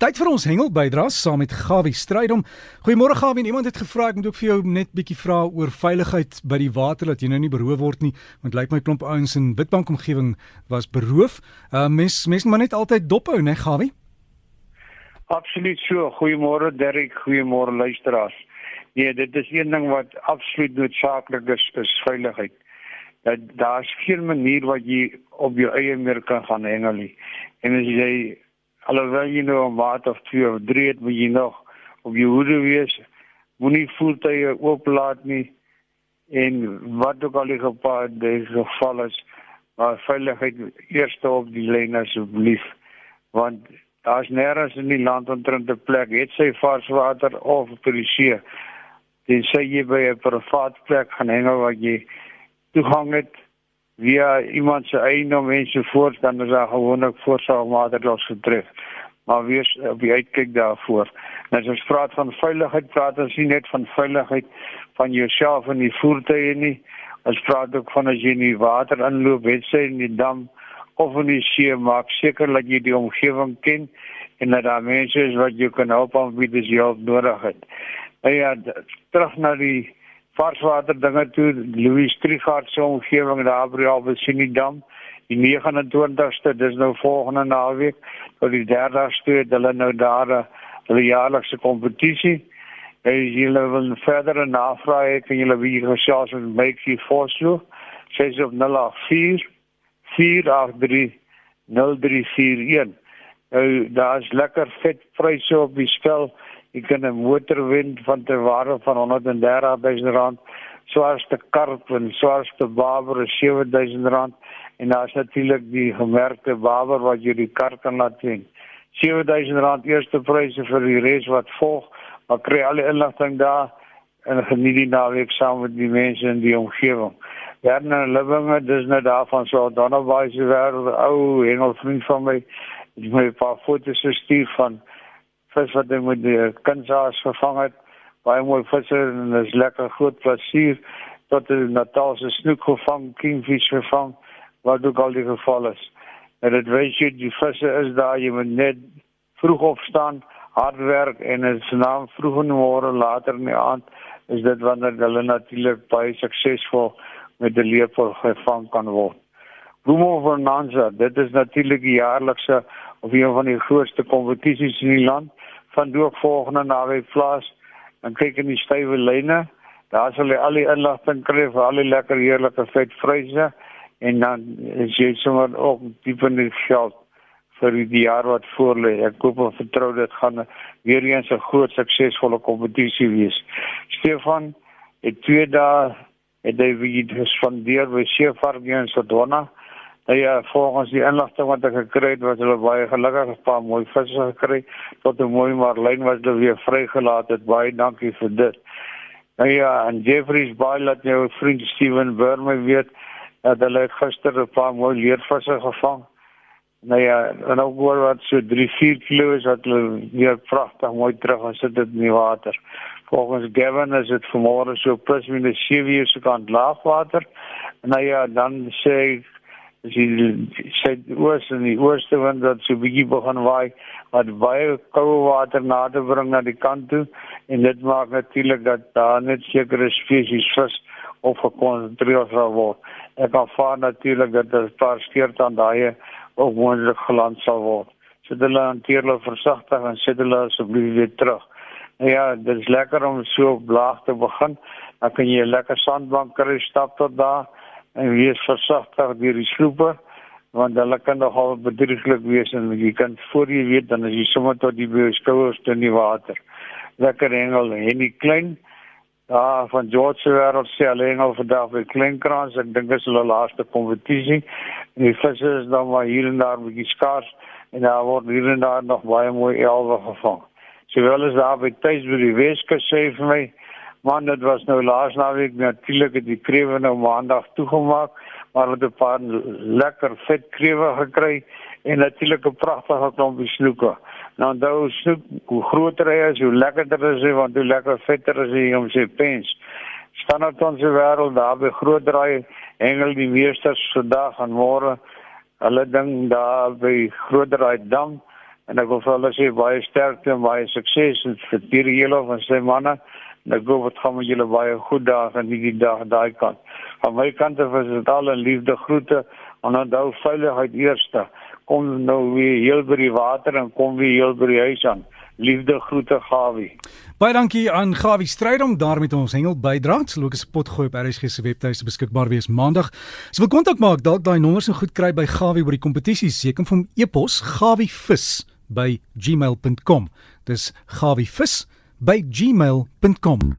Tyd vir ons hengel bydraes saam met Gawie Strydom. Goeiemôre Gawie, iemand het gevra ek moet ook vir jou net bietjie vra oor veiligheid by die water dat jy nou nie beroof word nie, want lyk my klomp ouens in Witbank omgewing was beroof. Uh mens mens moet net altyd dop hou, né Gawie? Absoluut so. Goeiemôre Derek, goeiemôre luisteraars. Nee, dit is een ding wat absoluut noodsaaklik is, is veiligheid. Dat daar's geen manier wat jy op jou eie meer kan gaan hengel nie. En as jy alhoewel jy nou 'n maat of 2 of 3 het, moet jy nog op jou hoede wees. Moenie voertuie ooplaat nie en wat ook al die gepaar die geval is, maar veiligheid eerste op die lyn asseblief want daar's nêrens in die land omtrent 'n plek het sy varswater of vir die see. Dis sê jy by 'n privaat plek gaan hengel wat jy toegang het via iemand se eienaam mense voort dan is daar gewoonlik voorsorgmaatreëls getref. Maar wees op die uitkyk daarvoor. En as ons praat van veiligheid, praat ons nie net van veiligheid van jouself en die voertuie nie. Ons praat ook van as jy in die water inloop, het sy in die dam of in die see, maak seker dat jy die omgewing ken en dat daar mense is wat jou kan help om wie dis jou nodig het. En ja, terug na die varswater dinge toe Louis Trigard se omgewing daar by Albesini Dam die 29ste dis nou volgende naweek tot die 30ste het hulle nou daar 'n jaarlikse kompetisie en julle wil verder navraag kan julle wie gesels met make you forslo sies op 084 483 0341 nou daar's lekker vet pryse op die spel Jy kan 'n motor wen van ter waarde van 130 000 rand. Swaarste karp en swaarste baber is 7000 rand en daar's natuurlik die gemerkte baber wat jy die kar kan laat wen. 7000 rand eerste pryse vir die res wat volg. Maar kry al die inligting daar en geniet die naweek saam met die mense in die omgewing. Werner Livinge, dis nou daarvan so Donnaboy se wêreld, ou hengelvriend van my. Het my 'n paar foto's gestuur van vis wat hy met die kunsaas gevang het. Baie mooi visse en is lekker groot plesier tot die Natalse snoek gevang, kingfish gevang, wat ook al die geval is. En dit weet jy die visse is daar jy moet net vroeg opstaan, hard werk en dit se naam vroeg in die môre later in die aand is dit wanneer hulle natuurlik baie suksesvol met die leepel gevang kan word. Boemo van Nansa, dit is natuurlik die jaarlikse of een van die grootste kompetisies in die land van doop volgende naweek plaas en kyk in die stywe lyne. Daar sal jy al die inligting kry vir al die lekker heerlike vetvryse en dan is jy sommer ook diep in die veld vir die jaar wat voorlê. Ek koop en vertrou dit gaan weer eens 'n groot suksesvolle kompetisie wees. Stefan, het twee dae het hy weer gespandeer by Seefargien se Donna. Nou ja, volgens die inligting wat ek gekry het, was hulle baie gelukkig, 'n paar mooi visse gekry tot 'n mooi marlyn wat hulle weer vrygelaat het. Baie dankie vir dit. Nou ja, en Jeffrey's Bay laat jou vriend Steven Burme weet dat hulle gister 'n paar mooi leervisse gevang. Nou ja, en ook oor wat so 3-4 kg is wat hulle weer pragtig mooi terug gesit het in die water. Volgens Gavin is dit vanmôre so plus minus 7 uur se kant laagwater. Nou ja, dan sê as jy sê oos en die ooste wind wat so bietjie begin waai wat baie koue water nader bring na die kant toe en dit maak natuurlik dat daar net sekere spesies vis of gekonsentreer sal word. Ek aanvaar natuurlik dat dit 'n paar skeert aan daai ook moontlik geland sal word. So dit hulle hanteer hulle versigtig en sit hulle asseblief weer terug. Nou ja, dit is lekker om so op laag te begin. Dan kan jy 'n lekker sandbank kry stap tot daar en wees versigtig deur die sloepe want hulle kan nogal bedrieglik wees en jy kan voor jy weet dan as jy sommer tot die skouers in die water lekker hengel en die klein Ja, van George se wêreld sê alleen al vandag by Kleinkrans, ek dink dit is hulle laaste kompetisie. En die visse is dan maar hier en daar bietjie skaars en daar word hier en daar nog baie mooi elwe gevang. Sowel as daar by tuis by die Weskus sê vir my, Man, dit was nou laas naweek natuurlik het die krewe nou maandag toegemaak, maar het 'n paar lekker vet krewe gekry en natuurlik 'n pragtige klompie snoeke. Nou daai snoek, hoe groter hy is, hoe lekkerder is hy want hoe lekker vetter is hy om sy pens. Staan op ons wêreld daar by groot draai hengel die meesters vandag en môre. Hulle ding daar by groot draai dam en ek wil vir hulle sê baie sterkte en baie sukses vir die hele van sy manne. En ek hoop dit gaan met julle baie goed daar en nie die dag daai kant. Van my kant af is dit al 'n liefde groete en onthou veiligheid eerste. Kom nou weer heel by die water en kom weer heel by die huis aan. Liefde groete Gawie. Baie dankie aan Gawie Strydom daar met ons hengel bydra. Sloke se pot gooi op RSG se webtuiste beskikbaar wees maandag. As so, wil kontak maak, dalk daai nommers so goed kry by Gawie oor die kompetisie. Seker vir hom e-pos gawievis by gmail.com. Dis gawievis by gmail.com.